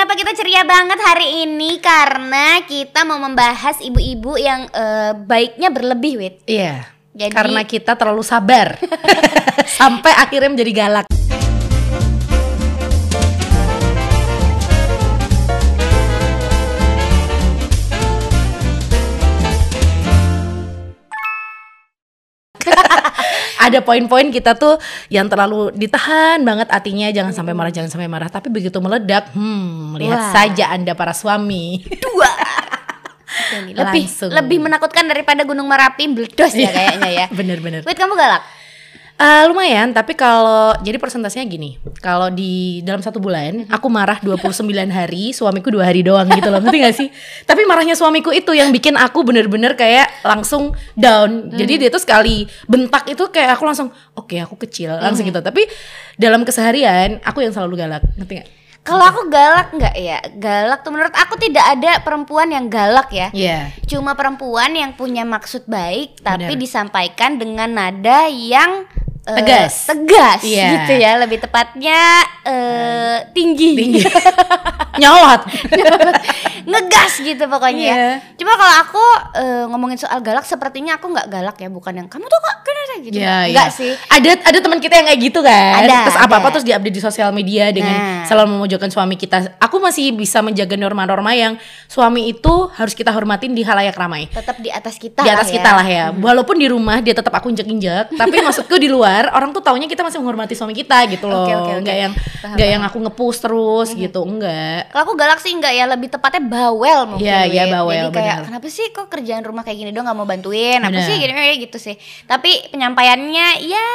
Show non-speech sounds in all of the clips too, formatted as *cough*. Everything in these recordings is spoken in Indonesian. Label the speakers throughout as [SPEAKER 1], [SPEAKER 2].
[SPEAKER 1] kenapa kita ceria banget hari ini? Karena kita mau membahas ibu-ibu yang eh, baiknya berlebih, Wit.
[SPEAKER 2] Iya.
[SPEAKER 1] Jadi-
[SPEAKER 2] Karena kita terlalu sabar. *laughs* Sampai akhirnya menjadi galak. Ada poin-poin kita tuh yang terlalu ditahan banget hatinya jangan sampai marah jangan sampai marah tapi begitu meledak hmm lihat
[SPEAKER 1] Wah.
[SPEAKER 2] saja Anda para suami
[SPEAKER 1] Dua. Nih, *laughs* lebih
[SPEAKER 2] Langsung.
[SPEAKER 1] lebih menakutkan daripada Gunung Merapi meledos ya kayaknya ya.
[SPEAKER 2] bener-bener
[SPEAKER 1] Wit, kamu galak?
[SPEAKER 2] Eh, lumayan, tapi kalau jadi persentasenya gini, kalau di dalam satu bulan aku marah 29 hari, suamiku dua hari doang gitu loh, ngerti gak sih? Tapi marahnya suamiku itu yang bikin aku bener-bener kayak langsung down. Jadi dia tuh sekali bentak itu kayak aku langsung, oke aku kecil, langsung gitu. Tapi dalam keseharian aku yang selalu galak, ngerti gak?
[SPEAKER 1] Kalau aku galak nggak ya? Galak tuh menurut aku tidak ada perempuan yang galak ya.
[SPEAKER 2] Iya.
[SPEAKER 1] Cuma perempuan yang punya maksud baik tapi
[SPEAKER 2] Benar.
[SPEAKER 1] disampaikan dengan nada yang eh,
[SPEAKER 2] Tegas.
[SPEAKER 1] tegas
[SPEAKER 2] Iya.
[SPEAKER 1] gitu ya. Lebih tepatnya eh, tinggi.
[SPEAKER 2] Tinggi. *laughs* Nyolot.
[SPEAKER 1] Ngegas gitu pokoknya ya.
[SPEAKER 2] Iya.
[SPEAKER 1] Cuma kalau aku eh, ngomongin soal galak sepertinya aku nggak galak ya, bukan yang kamu tuh kok gitu.
[SPEAKER 2] Iya,
[SPEAKER 1] Enggak
[SPEAKER 2] iya.
[SPEAKER 1] sih.
[SPEAKER 2] Ada ada teman kita yang kayak gitu kan.
[SPEAKER 1] Ada,
[SPEAKER 2] terus apa-apa terus diupdate di sosial media dengan
[SPEAKER 1] Nah.
[SPEAKER 2] selalu memojokkan suami kita. Aku masih bisa menjaga norma-norma yang suami itu harus kita hormatin di halayak ramai.
[SPEAKER 1] Tetap di atas kita
[SPEAKER 2] Di atas
[SPEAKER 1] lah
[SPEAKER 2] kita
[SPEAKER 1] ya.
[SPEAKER 2] lah ya. Walaupun di rumah dia tetap aku injek-injek, *laughs* tapi maksudku di luar orang tuh taunya kita masih menghormati suami kita gitu loh.
[SPEAKER 1] Oke, oke, oke.
[SPEAKER 2] Enggak yang
[SPEAKER 1] Paham,
[SPEAKER 2] enggak yang aku ngepush terus gitu, enggak.
[SPEAKER 1] Kalau aku galak sih enggak ya, lebih tepatnya bawel mungkin.
[SPEAKER 2] Iya, iya,
[SPEAKER 1] Wit.
[SPEAKER 2] bawel,
[SPEAKER 1] Jadi kayak
[SPEAKER 2] benar.
[SPEAKER 1] kenapa sih kok kerjaan rumah kayak gini dong nggak mau bantuin? Apa sih gini kayak gitu sih. Tapi penyampaiannya ya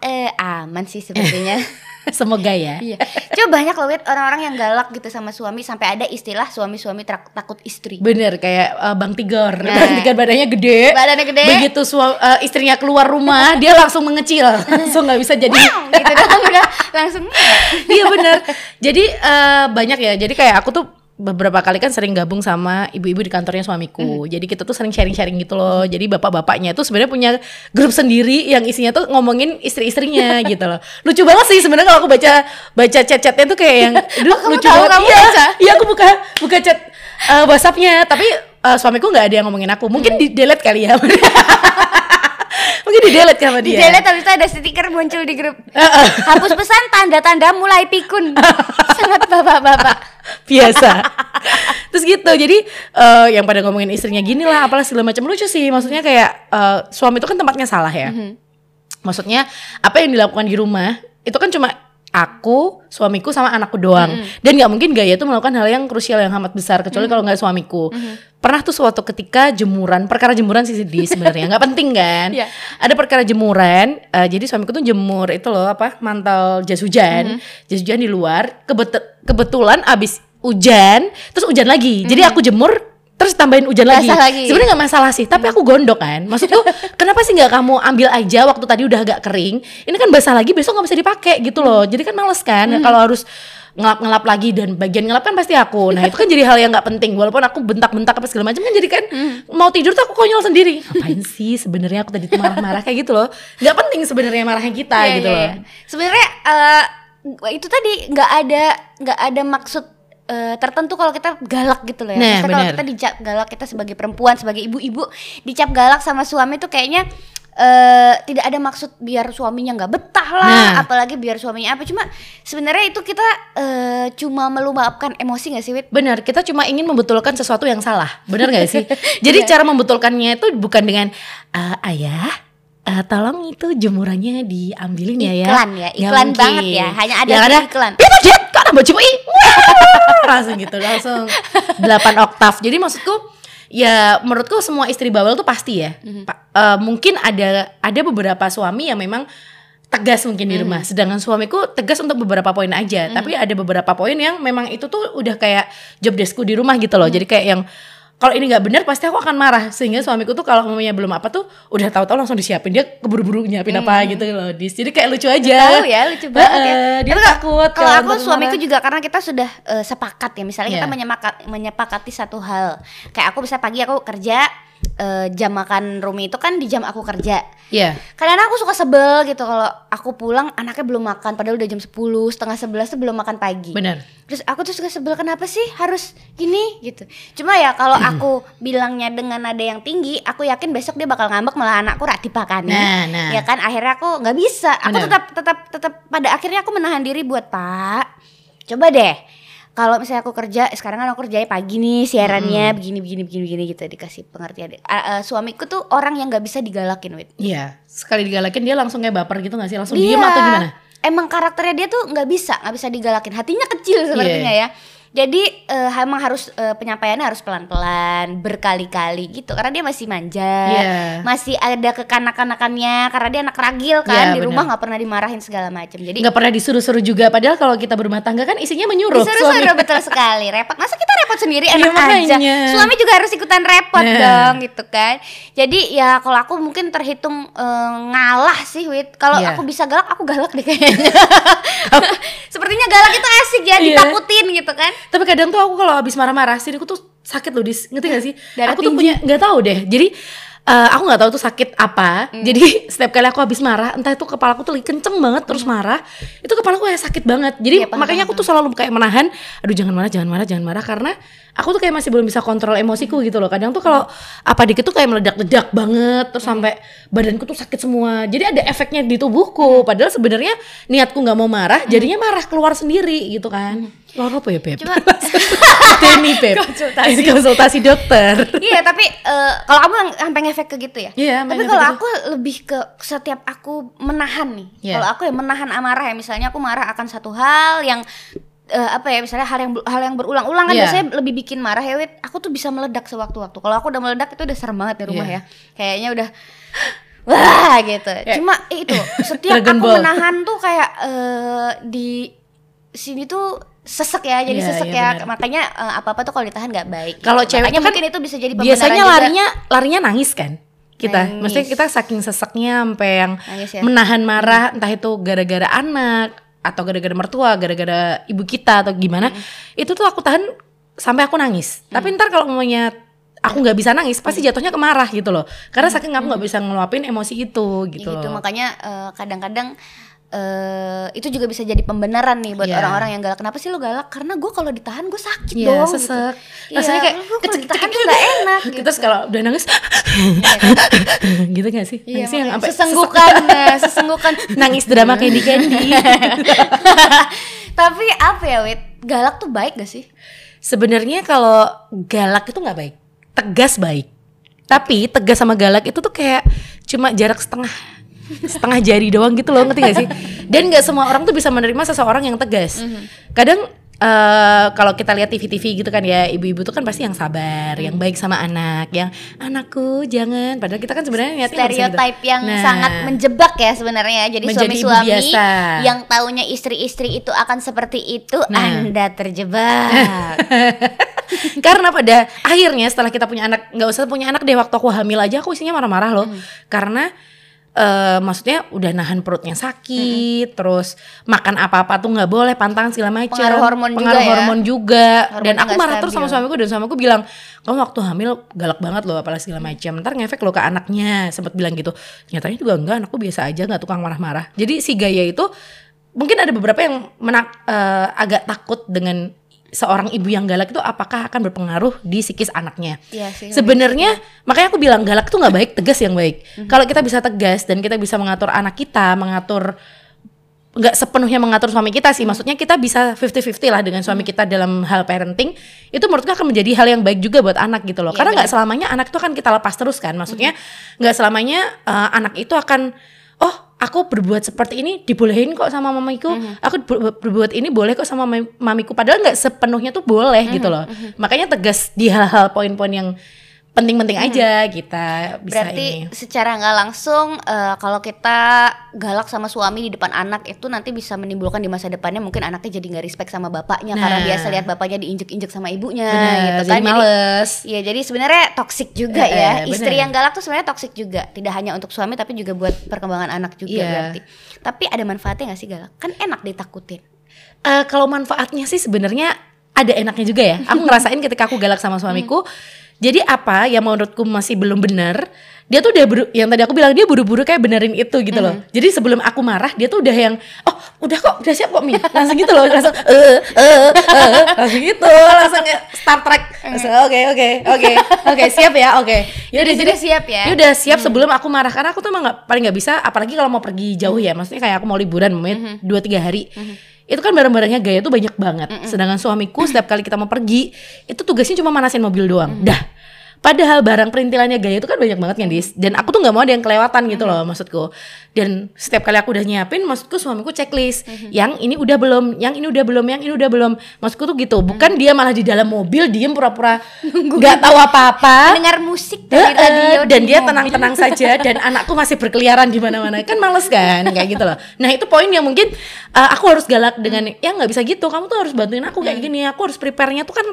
[SPEAKER 1] eh, aman sih sepertinya. *laughs*
[SPEAKER 2] Semoga ya.
[SPEAKER 1] Iya. Coba banyak loh Wit, orang-orang yang galak gitu sama suami sampai ada istilah suami-suami takut istri.
[SPEAKER 2] Bener kayak eh, Bang Tigor.
[SPEAKER 1] Nah.
[SPEAKER 2] Bang Tigor badannya gede.
[SPEAKER 1] Badannya gede.
[SPEAKER 2] Begitu sua- eh, istrinya keluar rumah, *laughs* dia langsung mengecil. langsung nggak bisa jadi
[SPEAKER 1] gitu *laughs* dong udah langsung
[SPEAKER 2] iya bener jadi eh, banyak ya jadi kayak aku tuh beberapa kali kan sering gabung sama ibu-ibu di kantornya suamiku. Jadi kita tuh sering sharing-sharing gitu loh. Jadi bapak-bapaknya tuh sebenarnya punya grup sendiri yang isinya tuh ngomongin istri-istrinya *laughs* gitu loh. Lucu banget sih sebenarnya kalau aku baca baca chat-chatnya tuh kayak yang *laughs* aduh,
[SPEAKER 1] kamu
[SPEAKER 2] lucu
[SPEAKER 1] tahu,
[SPEAKER 2] banget.
[SPEAKER 1] kamu
[SPEAKER 2] iya,
[SPEAKER 1] baca?
[SPEAKER 2] iya aku buka buka chat eh, WhatsAppnya. Tapi eh, suamiku nggak ada yang ngomongin aku. Mungkin di delete kali ya. *laughs* Mungkin di delete sama
[SPEAKER 1] di
[SPEAKER 2] dia.
[SPEAKER 1] Delete habis itu ada stiker muncul di grup. Hapus pesan tanda-tanda mulai pikun. Sangat bapak-bapak.
[SPEAKER 2] Biasa. Terus gitu jadi eh, yang pada ngomongin istrinya gini lah apalah segala macam. Lucu sih maksudnya kayak eh, suami itu kan tempatnya salah ya. Maksudnya apa yang dilakukan di rumah itu kan cuma aku suamiku sama anakku doang. Dan nggak mungkin Gaya tuh melakukan hal yang krusial yang amat besar kecuali kalau nggak suamiku. Pernah tuh suatu ketika jemuran perkara jemuran sih sedih sebenarnya nggak penting kan?
[SPEAKER 1] Iya.
[SPEAKER 2] ada perkara jemuran eh, jadi suamiku tuh jemur itu loh apa mantel jas hujan. Jas hujan di luar Kebet- kebetulan abis hujan terus hujan lagi. Jadi aku jemur terus tambahin hujan lagi,
[SPEAKER 1] Basah lagi.
[SPEAKER 2] sebenarnya nggak masalah sih tapi aku gondok kan. Maksudku *laughs* kenapa sih nggak kamu ambil aja waktu tadi udah agak kering? Ini kan basah lagi besok nggak bisa dipakai gitu loh. Jadi kan males kan kalau harus ngelap-ngelap lagi dan bagian ngelap kan pasti aku. Nah itu kan jadi hal yang nggak penting. Walaupun aku bentak-bentak apa segala macam kan jadi kan mau tidur tuh aku konyol sendiri. Ngapain sih sebenarnya aku tadi tuh marah-marah kayak gitu loh. Nggak penting sebenarnya marahnya kita
[SPEAKER 1] Iya,
[SPEAKER 2] gitu
[SPEAKER 1] iya,
[SPEAKER 2] loh.
[SPEAKER 1] iya. Sebenarnya eh, itu tadi nggak ada nggak ada maksud eh, tertentu kalau kita galak gitu loh ya.
[SPEAKER 2] Nah,
[SPEAKER 1] kalau kita dicap galak kita sebagai perempuan, sebagai ibu-ibu dicap galak sama suami tuh kayaknya eh tidak ada maksud biar suaminya nggak betah lah,
[SPEAKER 2] Nah.
[SPEAKER 1] apalagi biar suaminya apa. Cuma sebenarnya itu kita eh, cuma meluapkan emosi nggak sih, Wit?
[SPEAKER 2] Benar, kita cuma ingin membetulkan sesuatu yang salah. Benar nggak sih? *laughs* Jadi cara membetulkannya itu bukan dengan "Eh, ayah, eh, tolong itu jemurannya diambilin ya ya.
[SPEAKER 1] Iklan ya, iklan banget ya, hanya ada
[SPEAKER 2] Yang
[SPEAKER 1] di
[SPEAKER 2] ada
[SPEAKER 1] iklan.
[SPEAKER 2] Itu jet, kok nambah cipui. *laughs* langsung gitu, langsung 8 oktav. Jadi maksudku ya menurutku semua istri bawel tuh pasti ya.
[SPEAKER 1] Mhm.
[SPEAKER 2] Pa- eh, mungkin ada ada beberapa suami yang memang tegas mungkin di rumah. Sedangkan suamiku tegas untuk beberapa poin aja. Tapi ada beberapa poin yang memang itu tuh udah kayak job deskku di rumah gitu loh. Jadi kayak yang kalau ini nggak benar pasti aku akan marah. Sehingga suamiku tuh kalau mamanya belum apa tuh udah tahu-tahu langsung disiapin. Dia keburu-buru nyiapin apa gitu loh. Dis jadi kayak lucu aja.
[SPEAKER 1] Tahu ya, lucu banget ya.
[SPEAKER 2] Dia
[SPEAKER 1] Tapi
[SPEAKER 2] takut
[SPEAKER 1] Kalau aku
[SPEAKER 2] aku
[SPEAKER 1] suamiku juga karena kita sudah eh, sepakat ya, misalnya kita
[SPEAKER 2] Iya.
[SPEAKER 1] menyepakati, menyepakati satu hal. Kayak aku bisa pagi aku kerja eh, jam makan Rumi itu kan di jam aku kerja.
[SPEAKER 2] Iya.
[SPEAKER 1] Kadang aku suka sebel gitu kalau aku pulang anaknya belum makan padahal udah jam 10, setengah 11 tuh belum makan pagi.
[SPEAKER 2] Benar.
[SPEAKER 1] Terus aku tuh suka sebel kenapa sih harus gini gitu. Cuma ya kalau *clears throat* aku bilangnya dengan nada yang tinggi, aku yakin besok dia bakal ngambek malah anakku rati pakannya.
[SPEAKER 2] Nah, nah.
[SPEAKER 1] Ya kan akhirnya aku nggak bisa. Aku
[SPEAKER 2] Bener.
[SPEAKER 1] tetap tetap tetap pada akhirnya aku menahan diri buat Pak. Coba deh. Kalau misalnya aku kerja, sekarang kan aku kerjanya pagi nih siarannya begini begini begini begini gitu dikasih pengertian. A- a- suamiku tuh orang yang nggak bisa digalakin, wit.
[SPEAKER 2] Iya. Sekali digalakin dia langsung kayak baper gitu gak sih? Langsung
[SPEAKER 1] Dia
[SPEAKER 2] diem atau gimana?
[SPEAKER 1] Emang karakternya dia tuh nggak bisa, nggak bisa digalakin. Hatinya kecil sepertinya
[SPEAKER 2] Iya.
[SPEAKER 1] ya. Jadi eh, emang harus eh, penyampaiannya harus pelan-pelan, berkali-kali gitu. Karena dia masih manja,
[SPEAKER 2] Iya.
[SPEAKER 1] masih ada kekanak-kanakannya. Karena dia anak ragil kan,
[SPEAKER 2] Iya,
[SPEAKER 1] di
[SPEAKER 2] bener.
[SPEAKER 1] rumah nggak pernah dimarahin segala macam. Jadi
[SPEAKER 2] Nggak pernah disuruh-suruh juga. Padahal kalau kita berumah tangga kan isinya menyuruh.
[SPEAKER 1] Disuruh-suruh *laughs* betul sekali repot masa kita repot sendiri
[SPEAKER 2] Iya,
[SPEAKER 1] enak aja
[SPEAKER 2] makanya.
[SPEAKER 1] suami juga harus ikutan repot
[SPEAKER 2] Nah.
[SPEAKER 1] dong gitu kan jadi ya kalau aku mungkin terhitung eh, ngalah sih wit kalau
[SPEAKER 2] Iya.
[SPEAKER 1] aku bisa galak aku galak deh kayaknya *laughs* *laughs* sepertinya galak itu asik ya
[SPEAKER 2] Iya.
[SPEAKER 1] ditakutin gitu kan
[SPEAKER 2] Tapi kadang tuh aku kalau habis marah-marah sih aku tuh sakit loh, dis. ngerti gak sih?
[SPEAKER 1] Darah
[SPEAKER 2] aku tuh
[SPEAKER 1] tinggi.
[SPEAKER 2] punya nggak tahu deh. Jadi eh, aku nggak tahu tuh sakit apa.
[SPEAKER 1] Hmm.
[SPEAKER 2] Jadi setiap kali aku habis marah, entah itu kepala aku tuh lagi kenceng banget terus marah, itu kepala aku kayak sakit banget. Jadi
[SPEAKER 1] Hmm. Paham,
[SPEAKER 2] makanya aku tuh selalu kayak menahan, aduh jangan marah, jangan marah, jangan marah karena aku tuh kayak masih belum bisa kontrol emosiku gitu loh. Kadang tuh kalau apa dikit tuh kayak meledak-ledak banget terus
[SPEAKER 1] Hmm.
[SPEAKER 2] sampai badanku tuh sakit semua. Jadi ada efeknya di tubuhku. Padahal sebenarnya niatku nggak mau marah, jadinya marah keluar sendiri gitu kan. Lo apa ya, Beb?
[SPEAKER 1] Cuma-
[SPEAKER 2] Teni, *laughs* Beb.
[SPEAKER 1] Konsultasi.
[SPEAKER 2] Ini konsultasi dokter.
[SPEAKER 1] iya tapi eh, kalau kamu sampai ngefek ke gitu ya
[SPEAKER 2] Iya, sampai
[SPEAKER 1] tapi kalau
[SPEAKER 2] gitu.
[SPEAKER 1] aku lebih ke setiap aku menahan nih
[SPEAKER 2] Iya.
[SPEAKER 1] kalau aku ya menahan amarah ya misalnya aku marah akan satu hal yang eh, apa ya misalnya hal yang hal yang berulang-ulang kan
[SPEAKER 2] Iya.
[SPEAKER 1] biasanya lebih bikin marah ya wit aku tuh bisa meledak sewaktu-waktu kalau aku udah meledak itu udah serem banget di rumah
[SPEAKER 2] Iya.
[SPEAKER 1] ya kayaknya udah wah gitu
[SPEAKER 2] Ya.
[SPEAKER 1] cuma itu *laughs* setiap aku menahan tuh kayak eh, di sini tuh sesek ya jadi
[SPEAKER 2] Iya,
[SPEAKER 1] sesek
[SPEAKER 2] iya,
[SPEAKER 1] ya
[SPEAKER 2] benar.
[SPEAKER 1] makanya eh, apa-apa tuh kalau ditahan nggak baik
[SPEAKER 2] Kalau
[SPEAKER 1] gitu.
[SPEAKER 2] cewek
[SPEAKER 1] Makanya
[SPEAKER 2] tuh kan
[SPEAKER 1] mungkin itu bisa jadi
[SPEAKER 2] Biasanya
[SPEAKER 1] juga.
[SPEAKER 2] larinya larinya nangis kan? Kita,
[SPEAKER 1] Nangis.
[SPEAKER 2] maksudnya kita saking seseknya sampai yang
[SPEAKER 1] Nangis ya.
[SPEAKER 2] menahan marah, entah itu gara-gara anak atau gara-gara mertua, gara-gara ibu kita atau gimana, itu tuh aku tahan sampai aku nangis. Tapi ntar kalau mamanya aku nggak bisa nangis, pasti jatuhnya ke marah gitu loh. Karena saking aku nggak bisa ngeluapin emosi itu
[SPEAKER 1] Ya
[SPEAKER 2] gitu,
[SPEAKER 1] gitu
[SPEAKER 2] loh.
[SPEAKER 1] makanya eh, kadang-kadang eh itu juga bisa jadi pembenaran nih buat
[SPEAKER 2] Iya.
[SPEAKER 1] orang-orang yang galak. Kenapa sih lo galak? Karena gue kalau ditahan gue sakit
[SPEAKER 2] Iya,
[SPEAKER 1] dong.
[SPEAKER 2] sesek.
[SPEAKER 1] Gitu.
[SPEAKER 2] Rasanya
[SPEAKER 1] Iya,
[SPEAKER 2] kayak
[SPEAKER 1] lu kalau
[SPEAKER 2] kecil-
[SPEAKER 1] ditahan
[SPEAKER 2] kecil-
[SPEAKER 1] tuh nggak enak. *laughs* Gitu.
[SPEAKER 2] Terus kalau udah nangis, *laughs* gitu gak sih?
[SPEAKER 1] Iya,
[SPEAKER 2] Nangisnya yang sampai
[SPEAKER 1] sesenggukan, nah, sesenggukan. *laughs*
[SPEAKER 2] nangis drama Candy Candy.
[SPEAKER 1] Tapi apa ya, Wit? Galak tuh baik gak sih?
[SPEAKER 2] Sebenarnya kalau galak itu nggak baik, tegas baik. Tapi tegas sama galak itu tuh kayak cuma jarak setengah setengah jari doang gitu loh ngerti gak sih? Dan nggak semua orang tuh bisa menerima seseorang yang tegas. Kadang eh, kalau kita lihat TV-TV gitu kan ya, ibu-ibu tuh kan pasti yang sabar, yang baik sama anak, yang anakku jangan. Padahal kita kan sebenarnya niatnya gitu.
[SPEAKER 1] Stereotip yang
[SPEAKER 2] Nah,
[SPEAKER 1] sangat menjebak ya sebenarnya. Jadi suami-suami yang taunya istri-istri itu akan seperti itu,
[SPEAKER 2] Nah.
[SPEAKER 1] Anda terjebak. *laughs*
[SPEAKER 2] Karena pada akhirnya setelah kita punya anak, nggak usah punya anak deh waktu aku hamil aja aku isinya marah-marah loh.
[SPEAKER 1] Hmm.
[SPEAKER 2] Karena eh maksudnya udah nahan perutnya sakit, terus makan apa-apa tuh nggak boleh, pantang segala macam.
[SPEAKER 1] Pengaruh hormon juga
[SPEAKER 2] Pengaruh
[SPEAKER 1] ya.
[SPEAKER 2] hormon juga. dan
[SPEAKER 1] Hormonnya
[SPEAKER 2] aku marah terus sama suamiku dan suamiku bilang, kamu waktu hamil galak banget loh, apalagi segala macam. Ntar ngefek lo ke anaknya, sempat bilang gitu. Nyatanya juga enggak, anakku biasa aja, nggak tukang marah-marah. Jadi si Gaya itu mungkin ada beberapa yang menak, eh, agak takut dengan seorang ibu yang galak itu apakah akan berpengaruh di psikis anaknya.
[SPEAKER 1] Sih.
[SPEAKER 2] Sebenarnya makanya aku bilang galak tuh nggak baik, tegas yang baik.
[SPEAKER 1] Mhm.
[SPEAKER 2] Kalau kita bisa tegas dan kita bisa mengatur anak kita, mengatur nggak sepenuhnya mengatur suami kita sih. Maksudnya kita bisa 50-50 lah dengan
[SPEAKER 1] Mhm.
[SPEAKER 2] suami kita dalam hal parenting. Itu menurutku akan menjadi hal yang baik juga buat anak gitu loh.
[SPEAKER 1] Iya,
[SPEAKER 2] Karena nggak selamanya anak itu akan kita lepas terus kan. Maksudnya
[SPEAKER 1] Mhm.
[SPEAKER 2] nggak selamanya eh, anak itu akan oh aku berbuat seperti ini dibolehin kok sama mamiku.
[SPEAKER 1] Mhm.
[SPEAKER 2] Aku ber- berbuat ini boleh kok sama mami- mamiku. Padahal nggak sepenuhnya tuh boleh gitu
[SPEAKER 1] Mhm,
[SPEAKER 2] loh. Makanya tegas di hal-hal poin-poin yang penting-penting aja kita bisa
[SPEAKER 1] Berarti
[SPEAKER 2] ini.
[SPEAKER 1] secara nggak langsung eh, kalau kita galak sama suami di depan anak itu nanti bisa menimbulkan di masa depannya mungkin anaknya jadi nggak respect sama bapaknya karena
[SPEAKER 2] Nah.
[SPEAKER 1] biasa lihat bapaknya diinjek-injek sama ibunya
[SPEAKER 2] Benar,
[SPEAKER 1] gitu
[SPEAKER 2] jadi
[SPEAKER 1] kan.
[SPEAKER 2] males.
[SPEAKER 1] Iya, jadi sebenarnya toksik juga
[SPEAKER 2] Eh,
[SPEAKER 1] ya.
[SPEAKER 2] eh,
[SPEAKER 1] Istri yang galak tuh sebenarnya toksik juga, tidak hanya untuk suami tapi juga buat perkembangan anak juga
[SPEAKER 2] Iya.
[SPEAKER 1] berarti. Tapi ada manfaatnya gak sih galak? Kan enak ditakutin.
[SPEAKER 2] Eh, kalau manfaatnya sih sebenarnya ada enaknya juga ya. Aku *laughs* ngerasain ketika aku galak sama suamiku. Jadi apa yang menurutku masih belum benar, dia tuh udah buru, yang tadi aku bilang dia buru-buru kayak benerin itu gitu loh. Jadi sebelum aku marah, dia tuh udah yang oh udah kok udah siap kok Mi. Langsung gitu loh, langsung eh eh eh langsung gitu, langsung Star Trek. Langsung, Oke oke oke oke siap ya oke. Ya udah
[SPEAKER 1] Jadi siap ya?
[SPEAKER 2] Ya udah siap sebelum aku marah karena aku tuh emang gak, paling nggak bisa apalagi kalau mau pergi jauh ya. Maksudnya kayak aku mau liburan momennya dua tiga hari. Itu kan barang-barangnya gaya tuh banyak banget. Sedangkan suamiku setiap kali kita mau pergi itu tugasnya cuma manasin mobil doang. Dah. Padahal barang perintilannya gaya itu kan banyak banget kan dis? Dan aku tuh nggak mau ada yang kelewatan gitu loh maksudku. Dan setiap kali aku udah nyiapin maksudku suamiku checklist. Yang ini udah belum, yang ini udah belum, yang ini udah belum. Maksudku tuh gitu Bukan dia malah di dalam mobil diem pura-pura nggak tahu apa-apa.
[SPEAKER 1] Dengar musik dari
[SPEAKER 2] Heeh,
[SPEAKER 1] radio
[SPEAKER 2] dan
[SPEAKER 1] di
[SPEAKER 2] dia tenang-tenang saja dan *laughs* anakku masih berkeliaran di mana-mana. Kan males kan kayak gitu loh. Nah itu poin yang mungkin uh, aku harus galak dengan ya nggak bisa gitu. Kamu tuh harus bantuin aku kayak gini aku harus prepare-nya tuh kan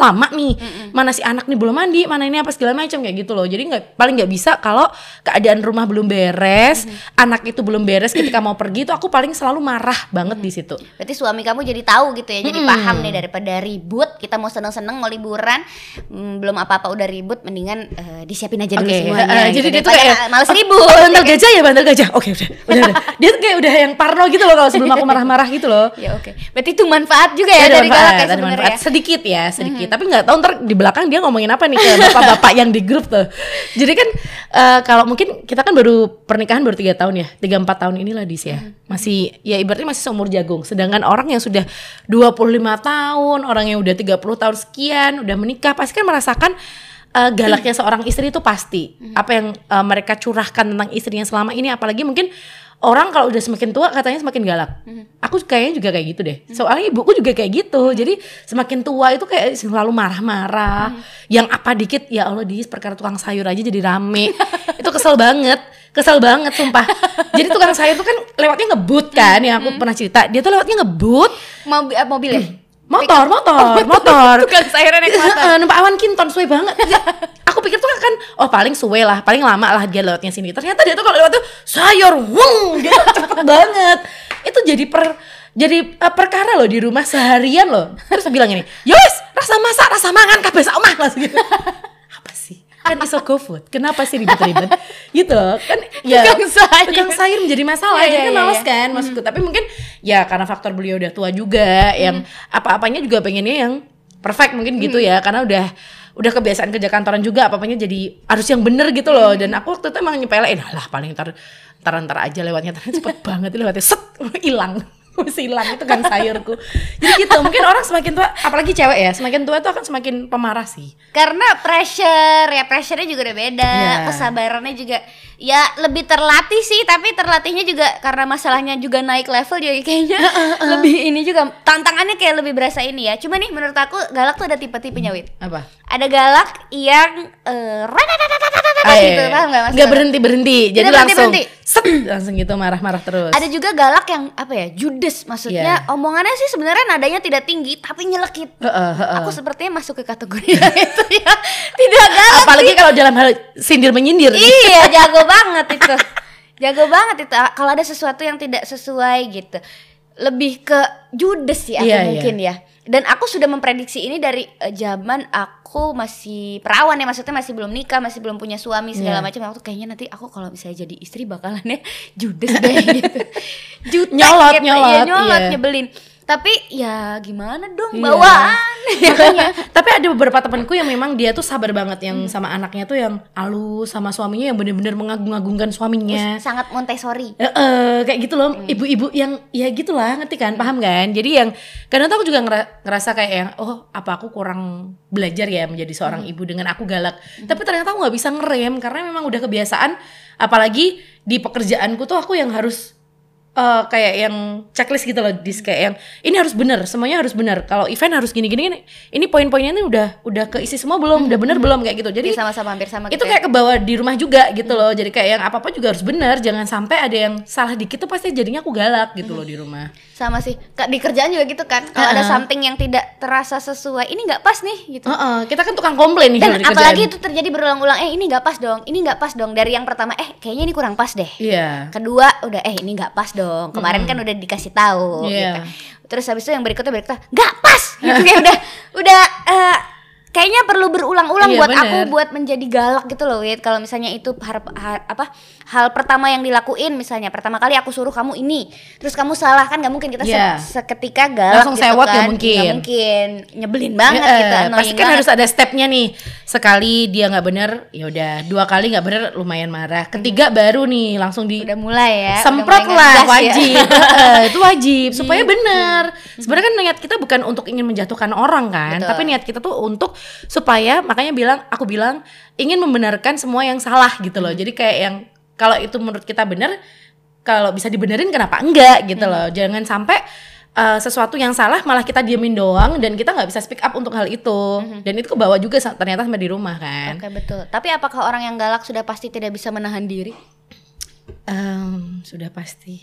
[SPEAKER 2] lama nih mana si anak nih belum mandi mana ini apa segala macam kayak gitu loh jadi nggak paling nggak bisa kalau keadaan rumah belum beres anak itu belum beres ketika mau pergi itu aku paling selalu marah banget di situ
[SPEAKER 1] Berarti suami kamu jadi tahu gitu ya, jadi paham nih daripada ribut, kita mau seneng-seneng mau liburan, hmm, belum apa-apa udah ribut, mendingan eh, disiapin aja dulu
[SPEAKER 2] Oke,
[SPEAKER 1] semuanya.
[SPEAKER 2] jadi
[SPEAKER 1] gitu.
[SPEAKER 2] dia tuh kayak
[SPEAKER 1] males
[SPEAKER 2] oh,
[SPEAKER 1] ribut.
[SPEAKER 2] oh, bantal gajah ya bantal gajah oke udah udah, udah. *laughs* dia tuh kayak udah yang parno gitu loh kalau sebelum aku marah-marah gitu loh
[SPEAKER 1] Ya oke. Berarti itu manfaat juga ya
[SPEAKER 2] ada
[SPEAKER 1] dari
[SPEAKER 2] manfaat,
[SPEAKER 1] galak ya sebenarnya.
[SPEAKER 2] sedikit ya sedikit tapi nggak tahu ntar di belakang dia ngomongin apa nih ke bapak-bapak yang di grup tuh. Jadi kan eh, kalau mungkin kita kan baru pernikahan baru tiga tahun ya tiga empat tahun inilah dis ya. Masih ya ibaratnya masih seumur jagung. Sedangkan orang yang sudah 25 tahun orang yang udah 30 tahun sekian udah menikah pasti kan merasakan eh, galaknya seorang istri itu pasti. Apa yang eh, mereka curahkan tentang istrinya selama ini apalagi mungkin orang kalau udah semakin tua katanya semakin galak. Aku kayaknya juga kayak gitu deh. Soalnya ibuku juga kayak gitu. Jadi semakin tua itu kayak selalu marah-marah. Yang apa dikit ya Allah dis perkara tukang sayur aja jadi rame. *laughs* itu kesel banget. Kesel banget sumpah. Jadi tukang sayur tuh kan lewatnya ngebut kan yang aku pernah cerita. Dia tuh lewatnya ngebut
[SPEAKER 1] Mobil, mobil ya? *clears throat*
[SPEAKER 2] motor, motor, motor. *laughs*
[SPEAKER 1] Tukang sayur naik motor.
[SPEAKER 2] Numpak awan kinton suwe banget. Ya, *laughs* aku pikir tuh kan oh paling suwe lah, paling lama lah dia lewatnya sini. Ternyata dia tuh kalau lewat tuh sayur, wung, dia tuh cepet *laughs* banget. Itu jadi per jadi eh, perkara loh di rumah seharian loh. Terus bilang ini, "Yos, rasa masak, rasa mangan kabeh sak omah langsung gitu." Apa sih? Kan iso go food. Kenapa sih ribet-ribet? gitu loh. Kan ya
[SPEAKER 1] Tukang sayur.
[SPEAKER 2] tukang sayur menjadi masalah.
[SPEAKER 1] Iya,
[SPEAKER 2] jadi kan
[SPEAKER 1] iya,
[SPEAKER 2] males
[SPEAKER 1] iya.
[SPEAKER 2] kan maksudku. Tapi mungkin ya karena faktor beliau udah tua juga yang apa-apanya juga pengennya yang perfect mungkin gitu ya karena udah udah kebiasaan kerja kantoran juga apa-apanya jadi harus yang bener gitu loh dan aku waktu itu emang nyepelein "Ah lah paling ntar ntar ntar aja lewatnya ternyata cepet *laughs* banget lewatnya set hilang *laughs* masih hilang itu kan sayurku jadi gitu mungkin orang semakin tua apalagi cewek ya semakin tua itu akan semakin pemarah sih
[SPEAKER 1] Karena pressure, ya pressure-nya juga udah beda,
[SPEAKER 2] Iya.
[SPEAKER 1] kesabarannya juga ya lebih terlatih sih, tapi terlatihnya juga karena masalahnya juga naik level jadi kayaknya lebih ini juga tantangannya kayak lebih berasa ini ya. Cuma nih menurut aku galak tuh ada tipe-tipenya Wit.
[SPEAKER 2] apa
[SPEAKER 1] Ada galak yang eh
[SPEAKER 2] Ah,
[SPEAKER 1] gitu, paham gak?
[SPEAKER 2] Nggak berhenti berhenti jadi
[SPEAKER 1] berhenti,
[SPEAKER 2] langsung
[SPEAKER 1] berhenti.
[SPEAKER 2] set langsung gitu marah-marah terus
[SPEAKER 1] Ada juga galak yang apa ya judes, maksudnya
[SPEAKER 2] Iya.
[SPEAKER 1] omongannya sih sebenarnya nadanya tidak tinggi tapi nyelekit.
[SPEAKER 2] Heeh, heeh.
[SPEAKER 1] Aku sepertinya masuk ke kategori *laughs* itu ya. Tidak galak
[SPEAKER 2] apalagi kalau dalam hal sindir menyindir
[SPEAKER 1] iya *laughs* jago banget itu jago banget itu kalau ada sesuatu yang tidak sesuai gitu lebih ke judes sih aku
[SPEAKER 2] Iya,
[SPEAKER 1] mungkin ya dan aku sudah memprediksi ini dari eh, zaman aku masih perawan ya maksudnya masih belum nikah masih belum punya suami segala
[SPEAKER 2] Iya.
[SPEAKER 1] macam aku tuh kayaknya nanti aku kalau misalnya jadi istri bakalannya *laughs* judes deh gitu *laughs* jutek
[SPEAKER 2] Nyolot,
[SPEAKER 1] gitu.
[SPEAKER 2] nyolot,
[SPEAKER 1] Iya, nyolot
[SPEAKER 2] iya.
[SPEAKER 1] nyebelin tapi ya gimana dong
[SPEAKER 2] Iya.
[SPEAKER 1] bawaan *laughs*
[SPEAKER 2] Makanya, tapi ada beberapa temanku yang memang dia tuh sabar banget yang sama anaknya tuh yang halus sama suaminya yang bener-bener mengagung-agungkan suaminya.
[SPEAKER 1] sangat Montessori
[SPEAKER 2] Eh, eh, kayak gitu loh, ibu-ibu yang ya gitulah ngerti kan, paham kan? Jadi yang kadang tuh aku juga ngera- ngerasa kayak yang oh apa aku kurang belajar ya menjadi seorang ibu dengan aku galak. Tapi ternyata aku nggak bisa ngerem karena memang udah kebiasaan. Apalagi di pekerjaanku tuh aku yang harus eh, kayak yang checklist gitu loh, dis kayak yang ini harus bener, semuanya harus bener. Kalau event harus gini-gini, gini. ini poin-poinnya ini udah udah keisi semua belum, udah bener belum? Kayak gitu. Jadi
[SPEAKER 1] Jadi sama-sama hampir sama
[SPEAKER 2] itu
[SPEAKER 1] gitu ya.
[SPEAKER 2] kayak ke bawah di rumah juga gitu loh. Jadi kayak yang apa apa juga harus benar jangan sampai ada yang salah dikit tuh pasti jadinya aku galak gitu loh di rumah.
[SPEAKER 1] Sama sih. Kak, di kerjaan juga gitu kan. Kalau ada
[SPEAKER 2] Heeh.
[SPEAKER 1] something yang tidak terasa sesuai ini nggak pas nih gitu.
[SPEAKER 2] Heeh, kita kan tukang komplain nih
[SPEAKER 1] dan apalagi
[SPEAKER 2] kerjaan.
[SPEAKER 1] itu terjadi berulang-ulang eh ini nggak pas dong ini nggak pas dong. Dari yang pertama eh kayaknya ini kurang pas deh.
[SPEAKER 2] Iya.
[SPEAKER 1] Kedua udah eh ini nggak pas dong kemarin kan udah dikasih tahu
[SPEAKER 2] Iya.
[SPEAKER 1] gitu terus habis itu yang berikutnya berikutnya nggak pas! *laughs* Gitu kayak udah udah eh, kayaknya perlu berulang-ulang
[SPEAKER 2] Iya,
[SPEAKER 1] buat
[SPEAKER 2] bener.
[SPEAKER 1] aku buat menjadi galak gitu loh Wit. Kalau misalnya itu har, har- apa hal pertama yang dilakuin misalnya pertama kali aku suruh kamu ini terus kamu salah kan nggak mungkin kita se-
[SPEAKER 2] Iya.
[SPEAKER 1] seketika galak
[SPEAKER 2] Langsung
[SPEAKER 1] gitu
[SPEAKER 2] sewot
[SPEAKER 1] kan.
[SPEAKER 2] mungkin.
[SPEAKER 1] Nggak mungkin nyebelin banget
[SPEAKER 2] Ya,
[SPEAKER 1] gitu
[SPEAKER 2] eh,
[SPEAKER 1] annoying
[SPEAKER 2] pasti kan
[SPEAKER 1] banget.
[SPEAKER 2] harus ada stepnya nih sekali dia nggak bener ya udah dua kali nggak bener lumayan marah ketiga baru nih langsung di
[SPEAKER 1] udah mulai ya
[SPEAKER 2] semprot
[SPEAKER 1] mulai
[SPEAKER 2] lah
[SPEAKER 1] ya.
[SPEAKER 2] wajib *laughs* Eh, itu wajib supaya
[SPEAKER 1] Gitu.
[SPEAKER 2] benar sebenarnya kan niat kita bukan untuk ingin menjatuhkan orang kan
[SPEAKER 1] Betul.
[SPEAKER 2] tapi niat kita tuh untuk supaya makanya bilang aku bilang ingin membenarkan semua yang salah gitu
[SPEAKER 1] Hmm.
[SPEAKER 2] loh jadi kayak yang kalau itu menurut kita benar kalau bisa dibenerin kenapa enggak gitu
[SPEAKER 1] Hmm.
[SPEAKER 2] loh jangan sampai eh, sesuatu yang salah malah kita diemin doang dan kita nggak bisa speak up untuk hal itu dan itu kebawa juga ternyata sampai di rumah kan
[SPEAKER 1] Hmm. Oke betul. Tapi apakah orang yang galak sudah pasti tidak bisa menahan diri?
[SPEAKER 2] Em, sudah pasti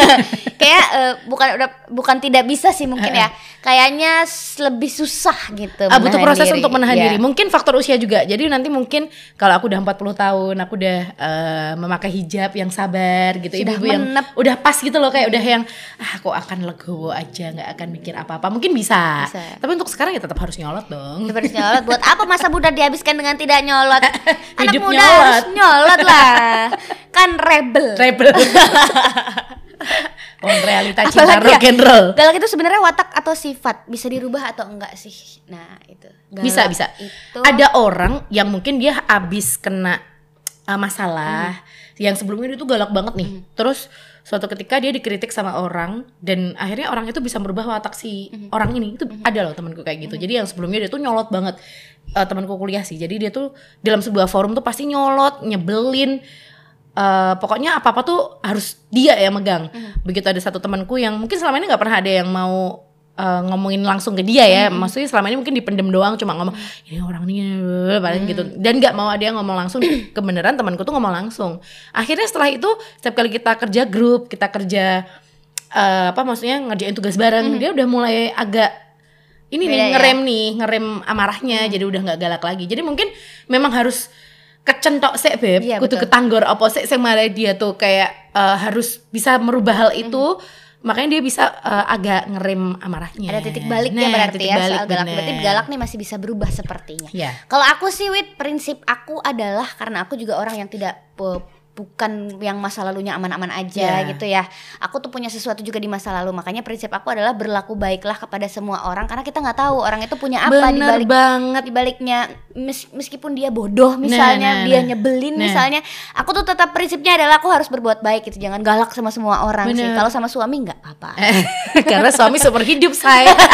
[SPEAKER 2] *laughs*
[SPEAKER 1] Kayak eh, bukan udah bukan tidak bisa sih mungkin ya. Kayaknya lebih susah gitu.
[SPEAKER 2] Ah, butuh proses
[SPEAKER 1] diri.
[SPEAKER 2] untuk menahan
[SPEAKER 1] Iya.
[SPEAKER 2] diri. Mungkin faktor usia juga. Jadi nanti mungkin kalau aku udah 40 tahun, aku udah eh, memakai hijab yang sabar gitu.
[SPEAKER 1] Sudah
[SPEAKER 2] yang
[SPEAKER 1] menep.
[SPEAKER 2] udah pas gitu loh kayak udah yang ah aku akan legowo aja, nggak akan mikir apa-apa. Mungkin bisa.
[SPEAKER 1] Bisa.
[SPEAKER 2] Tapi untuk sekarang ya tetap harus nyolot dong.
[SPEAKER 1] Seperti nyolot buat apa masa muda dihabiskan dengan tidak nyolot? *laughs* Anak
[SPEAKER 2] Hidup
[SPEAKER 1] muda
[SPEAKER 2] nyolot.
[SPEAKER 1] harus nyolot lah. *laughs* Kan rebel.
[SPEAKER 2] Rebel. *laughs* Oh, realita cinta
[SPEAKER 1] Apalagi
[SPEAKER 2] rock
[SPEAKER 1] ya,
[SPEAKER 2] and roll.
[SPEAKER 1] Galak itu sebenarnya watak atau sifat bisa dirubah atau enggak sih? Nah, itu. Galak
[SPEAKER 2] bisa bisa
[SPEAKER 1] Itu
[SPEAKER 2] ada orang yang mungkin dia habis kena uh, masalah
[SPEAKER 1] Hmm.
[SPEAKER 2] yang sebelumnya dia tuh galak banget nih terus suatu ketika dia dikritik sama orang dan akhirnya orang itu bisa merubah watak si
[SPEAKER 1] Hmm.
[SPEAKER 2] orang ini itu ada loh temanku kayak gitu jadi yang sebelumnya dia tuh nyolot banget uh, temanku kuliah sih jadi dia tuh dalam sebuah forum tuh pasti nyolot nyebelin Uh, pokoknya apa apa tuh harus dia yang megang.
[SPEAKER 1] Hmm.
[SPEAKER 2] Begitu ada satu temanku yang mungkin selama ini nggak pernah ada yang mau uh, ngomongin langsung ke dia ya.
[SPEAKER 1] Hmm.
[SPEAKER 2] Maksudnya selama ini mungkin dipendem doang, cuma ngomong ini orang ini paling gitu.
[SPEAKER 1] Hmm.
[SPEAKER 2] Dan nggak mau ada yang ngomong langsung. *clears throat* Kebenaran temanku tuh ngomong langsung. Akhirnya setelah itu setiap kali kita kerja grup, kita kerja uh, apa maksudnya ngerjain tugas bareng, dia udah mulai agak ini
[SPEAKER 1] Hmm. Beda
[SPEAKER 2] nih
[SPEAKER 1] ya?
[SPEAKER 2] ngerem nih, ngerem amarahnya. Jadi udah nggak galak lagi. Jadi mungkin memang harus kecentok sih beb,
[SPEAKER 1] Iya,
[SPEAKER 2] kudu
[SPEAKER 1] betul.
[SPEAKER 2] ketanggor apa sih sing marai dia tuh kayak eh, harus bisa merubah hal itu. Makanya dia bisa eh, agak ngerem amarahnya.
[SPEAKER 1] ada titik baliknya
[SPEAKER 2] Nah,
[SPEAKER 1] berarti
[SPEAKER 2] titik
[SPEAKER 1] ya
[SPEAKER 2] balik,
[SPEAKER 1] soal galak.
[SPEAKER 2] bener.
[SPEAKER 1] Berarti galak nih masih bisa berubah sepertinya.
[SPEAKER 2] Iya.
[SPEAKER 1] Kalau aku sih Wit, prinsip aku adalah karena aku juga orang yang tidak bukan yang masa lalunya aman-aman aja
[SPEAKER 2] Iya.
[SPEAKER 1] gitu ya. Aku tuh punya sesuatu juga di masa lalu. Makanya prinsip aku adalah berlaku baiklah kepada semua orang karena kita nggak tahu orang itu punya apa di balik
[SPEAKER 2] banget.
[SPEAKER 1] di baliknya mes- meskipun dia bodoh
[SPEAKER 2] nah,
[SPEAKER 1] misalnya dia
[SPEAKER 2] nah.
[SPEAKER 1] nyebelin
[SPEAKER 2] Nah.
[SPEAKER 1] misalnya aku tuh tetap prinsipnya adalah aku harus berbuat baik gitu jangan galak sama semua orang sih
[SPEAKER 2] Bener.
[SPEAKER 1] kalau sama suami nggak apa-apa *laughs*
[SPEAKER 2] Karena suami super hidup saya. *laughs*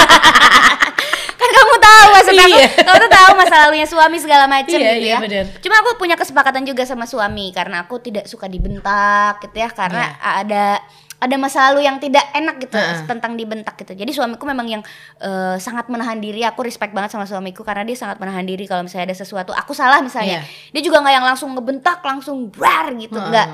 [SPEAKER 1] kamu tahu maksud aku
[SPEAKER 2] Iya.
[SPEAKER 1] kamu tuh tahu masa lalunya suami segala macam
[SPEAKER 2] Iya,
[SPEAKER 1] gitu
[SPEAKER 2] iya,
[SPEAKER 1] ya
[SPEAKER 2] bener.
[SPEAKER 1] cuma aku punya kesepakatan juga sama suami karena aku tidak suka dibentak gitu ya karena ada ada masa lalu yang tidak enak gitu
[SPEAKER 2] Iya. Heeh.
[SPEAKER 1] tentang dibentak gitu jadi suamiku memang yang eh, sangat menahan diri aku respect banget sama suamiku karena dia sangat menahan diri kalau misalnya ada sesuatu aku salah misalnya
[SPEAKER 2] Iya.
[SPEAKER 1] dia juga nggak yang langsung ngebentak langsung brar gitu
[SPEAKER 2] Heeh.
[SPEAKER 1] enggak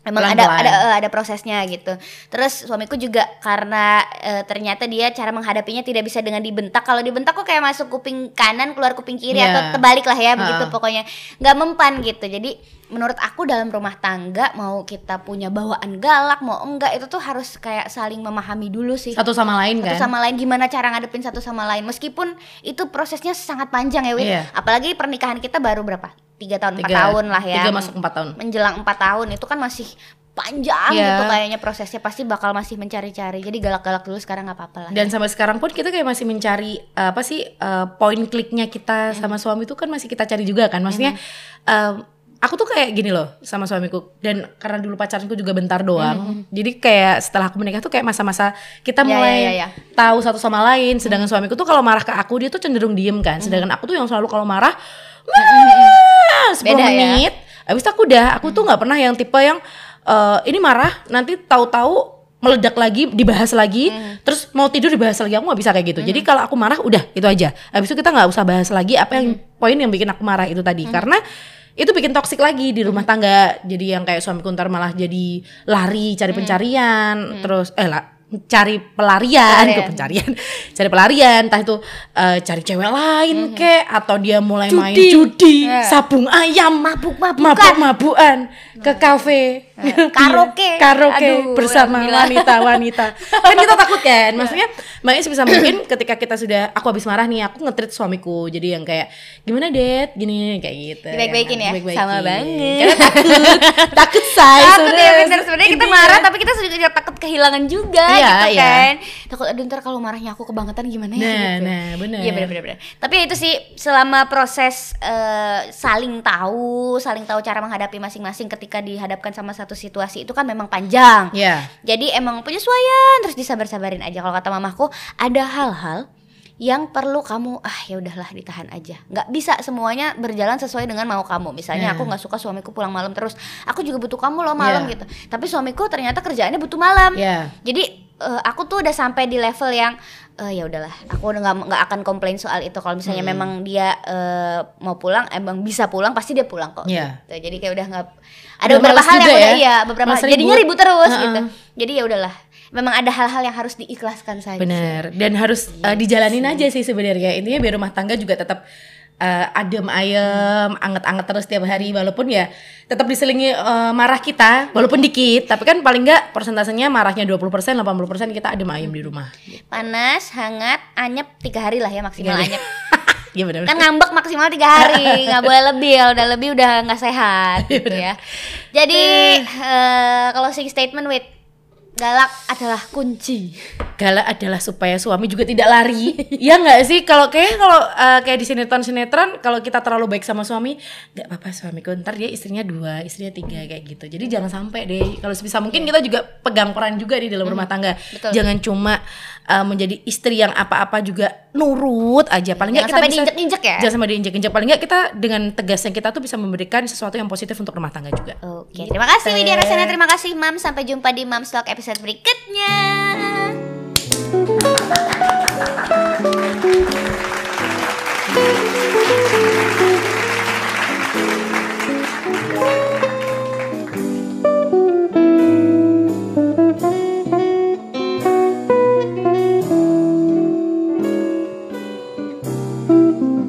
[SPEAKER 1] Emang ada
[SPEAKER 2] Pelan-pelan.
[SPEAKER 1] ada eh, ada prosesnya gitu. Terus suamiku juga karena eh, ternyata dia cara menghadapinya tidak bisa dengan dibentak. Kalau dibentak kok kayak masuk kuping kanan keluar kuping kiri
[SPEAKER 2] Iya.
[SPEAKER 1] atau terbalik lah ya begitu pokoknya. nggak mempan gitu. Jadi menurut aku dalam rumah tangga mau kita punya bawaan galak mau enggak itu tuh harus kayak saling memahami dulu sih.
[SPEAKER 2] Satu sama lain
[SPEAKER 1] Satu
[SPEAKER 2] kan.
[SPEAKER 1] sama lain gimana cara ngadepin satu sama lain meskipun itu prosesnya sangat panjang ya Win.
[SPEAKER 2] Iya.
[SPEAKER 1] Apalagi pernikahan kita baru berapa? Tiga tahun empat tahun lah ya.
[SPEAKER 2] Tiga masuk empat tahun.
[SPEAKER 1] menjelang empat tahun itu kan masih panjang
[SPEAKER 2] Iya.
[SPEAKER 1] gitu kayaknya prosesnya pasti bakal masih mencari-cari jadi galak-galak dulu sekarang nggak apa-apa lah
[SPEAKER 2] Dan sampai sekarang pun kita kayak masih mencari eh, apa sih eh, poin kliknya kita sama suami itu kan masih kita cari juga kan. Maksudnya eh, aku tuh kayak gini loh sama suamiku dan karena dulu pacaranku juga bentar doang. Jadi kayak setelah aku menikah tuh kayak masa-masa kita
[SPEAKER 1] Ya,
[SPEAKER 2] mulai
[SPEAKER 1] ya, ya, ya.
[SPEAKER 2] tahu satu sama lain. Sedangkan suamiku tuh kalau marah ke aku dia tuh cenderung diem kan. Sedangkan aku tuh yang selalu kalau marah wah 10
[SPEAKER 1] Beda ya.
[SPEAKER 2] menit. Habis itu aku udah aku tuh nggak pernah yang tipe yang eh, ini marah nanti tahu-tahu meledak lagi dibahas lagi terus mau tidur dibahas lagi aku nggak bisa kayak gitu. Jadi kalau aku marah udah itu aja. Habis itu kita nggak usah bahas lagi apa yang poin yang bikin aku marah itu tadi. Karena itu bikin toksik lagi di rumah tangga. Jadi yang kayak suamiku ntar malah jadi lari cari pencarian terus eh lah cari pelarian,
[SPEAKER 1] Pelarian.
[SPEAKER 2] ke pencarian, *laughs* cari pelarian, entah itu eh, cari cewek lain kek atau dia mulai main
[SPEAKER 1] Judi.
[SPEAKER 2] judi,
[SPEAKER 1] Eh.
[SPEAKER 2] sabung ayam,
[SPEAKER 1] Mabuk-mabukan.
[SPEAKER 2] mabuk-mabukan ke kafe,
[SPEAKER 1] Eh, karaoke. *laughs*
[SPEAKER 2] karaoke
[SPEAKER 1] Aduh,
[SPEAKER 2] bersama wanita-wanita. *laughs* kan kita takut kan, maksudnya makanya sebisa mungkin ketika kita sudah aku habis marah nih, aku nge-treat suamiku, jadi yang kayak gimana det, gini kayak gitu.
[SPEAKER 1] Dibaik-baikin ya?
[SPEAKER 2] Dibaik-baikin.
[SPEAKER 1] Sama banget.
[SPEAKER 2] Takut, takut say.
[SPEAKER 1] Takut ya
[SPEAKER 2] sebenarnya.
[SPEAKER 1] bener sebenarnya kita marah tapi kita juga takut kehilangan juga
[SPEAKER 2] Iya,
[SPEAKER 1] gitu
[SPEAKER 2] iya.
[SPEAKER 1] kan. Takut aduh ntar kalau marahnya aku kebangetan gimana ya
[SPEAKER 2] Nah,
[SPEAKER 1] gitu.
[SPEAKER 2] nah, bener.
[SPEAKER 1] Iya benar benar benar. Tapi ya itu sih selama proses eh, saling tahu, saling tahu cara menghadapi masing-masing ketika dihadapkan sama satu situasi itu kan memang panjang.
[SPEAKER 2] Iya.
[SPEAKER 1] Jadi emang penyesuaian terus disabar-sabarin aja. Kalau kata mamaku ada hal-hal yang perlu kamu ah ya udahlah ditahan aja. nggak bisa semuanya berjalan sesuai dengan mau kamu. Misalnya
[SPEAKER 2] Ya.
[SPEAKER 1] aku nggak suka suamiku pulang malam terus. Aku juga butuh kamu loh malam
[SPEAKER 2] Ya.
[SPEAKER 1] gitu. Tapi suamiku ternyata kerjaannya butuh malam.
[SPEAKER 2] Iya.
[SPEAKER 1] Jadi eh, aku tuh udah sampai di level yang eh, ya udahlah, aku udah nggak nggak akan komplain soal itu. Kalau misalnya
[SPEAKER 2] Hmm.
[SPEAKER 1] memang dia eh, mau pulang, emang bisa pulang, pasti dia pulang kok.
[SPEAKER 2] Iya.
[SPEAKER 1] Gitu. Jadi kayak udah nggak ada
[SPEAKER 2] Udah
[SPEAKER 1] beberapa hal yang
[SPEAKER 2] juga
[SPEAKER 1] udah
[SPEAKER 2] ya?
[SPEAKER 1] iya, beberapa hal. Jadinya
[SPEAKER 2] ribut.
[SPEAKER 1] terus
[SPEAKER 2] Heeh.
[SPEAKER 1] gitu. Jadi ya udahlah. Memang ada hal-hal yang harus diikhlaskan saja.
[SPEAKER 2] Bener. Dan harus uh, dijalanin aja sih sebenarnya. Intinya biar rumah tangga juga tetap uh, adem ayem, anget-anget terus tiap hari walaupun ya tetap diselingi uh, marah kita walaupun dikit, tapi kan paling enggak persentasenya marahnya 20%, 80% kita adem ayem di rumah.
[SPEAKER 1] Panas, hangat, anyep tiga hari lah ya maksimal anyep. *laughs*
[SPEAKER 2] Iya benar.
[SPEAKER 1] kan ngambek maksimal tiga hari nggak boleh lebih ya udah lebih udah nggak sehat
[SPEAKER 2] Iya,
[SPEAKER 1] gitu ya jadi eh, closing statement with galak adalah kunci
[SPEAKER 2] Galak adalah supaya suami juga tidak lari. *laughs* ya nggak sih? Kalau kayak kalau uh, kayak di sinetron-sinetron kalau kita terlalu baik sama suami, nggak apa-apa suamiku ntar dia istrinya dua, istrinya tiga kayak gitu. Jadi jangan sampai deh. Kalau sebisa mungkin kita juga pegang peran juga di dalam rumah tangga.
[SPEAKER 1] betul.
[SPEAKER 2] Jangan cuma uh, menjadi istri yang apa-apa juga nurut aja. Paling nggak kita
[SPEAKER 1] sampai
[SPEAKER 2] bisa
[SPEAKER 1] diinjek-injek ya
[SPEAKER 2] Jangan sampai diinjek-injek. Paling nggak kita dengan tegasnya kita tuh bisa memberikan sesuatu yang positif untuk rumah tangga juga.
[SPEAKER 1] Oke, terima kasih Widya Rasana, terima kasih Mam. Sampai jumpa di Mam Stock episode berikutnya.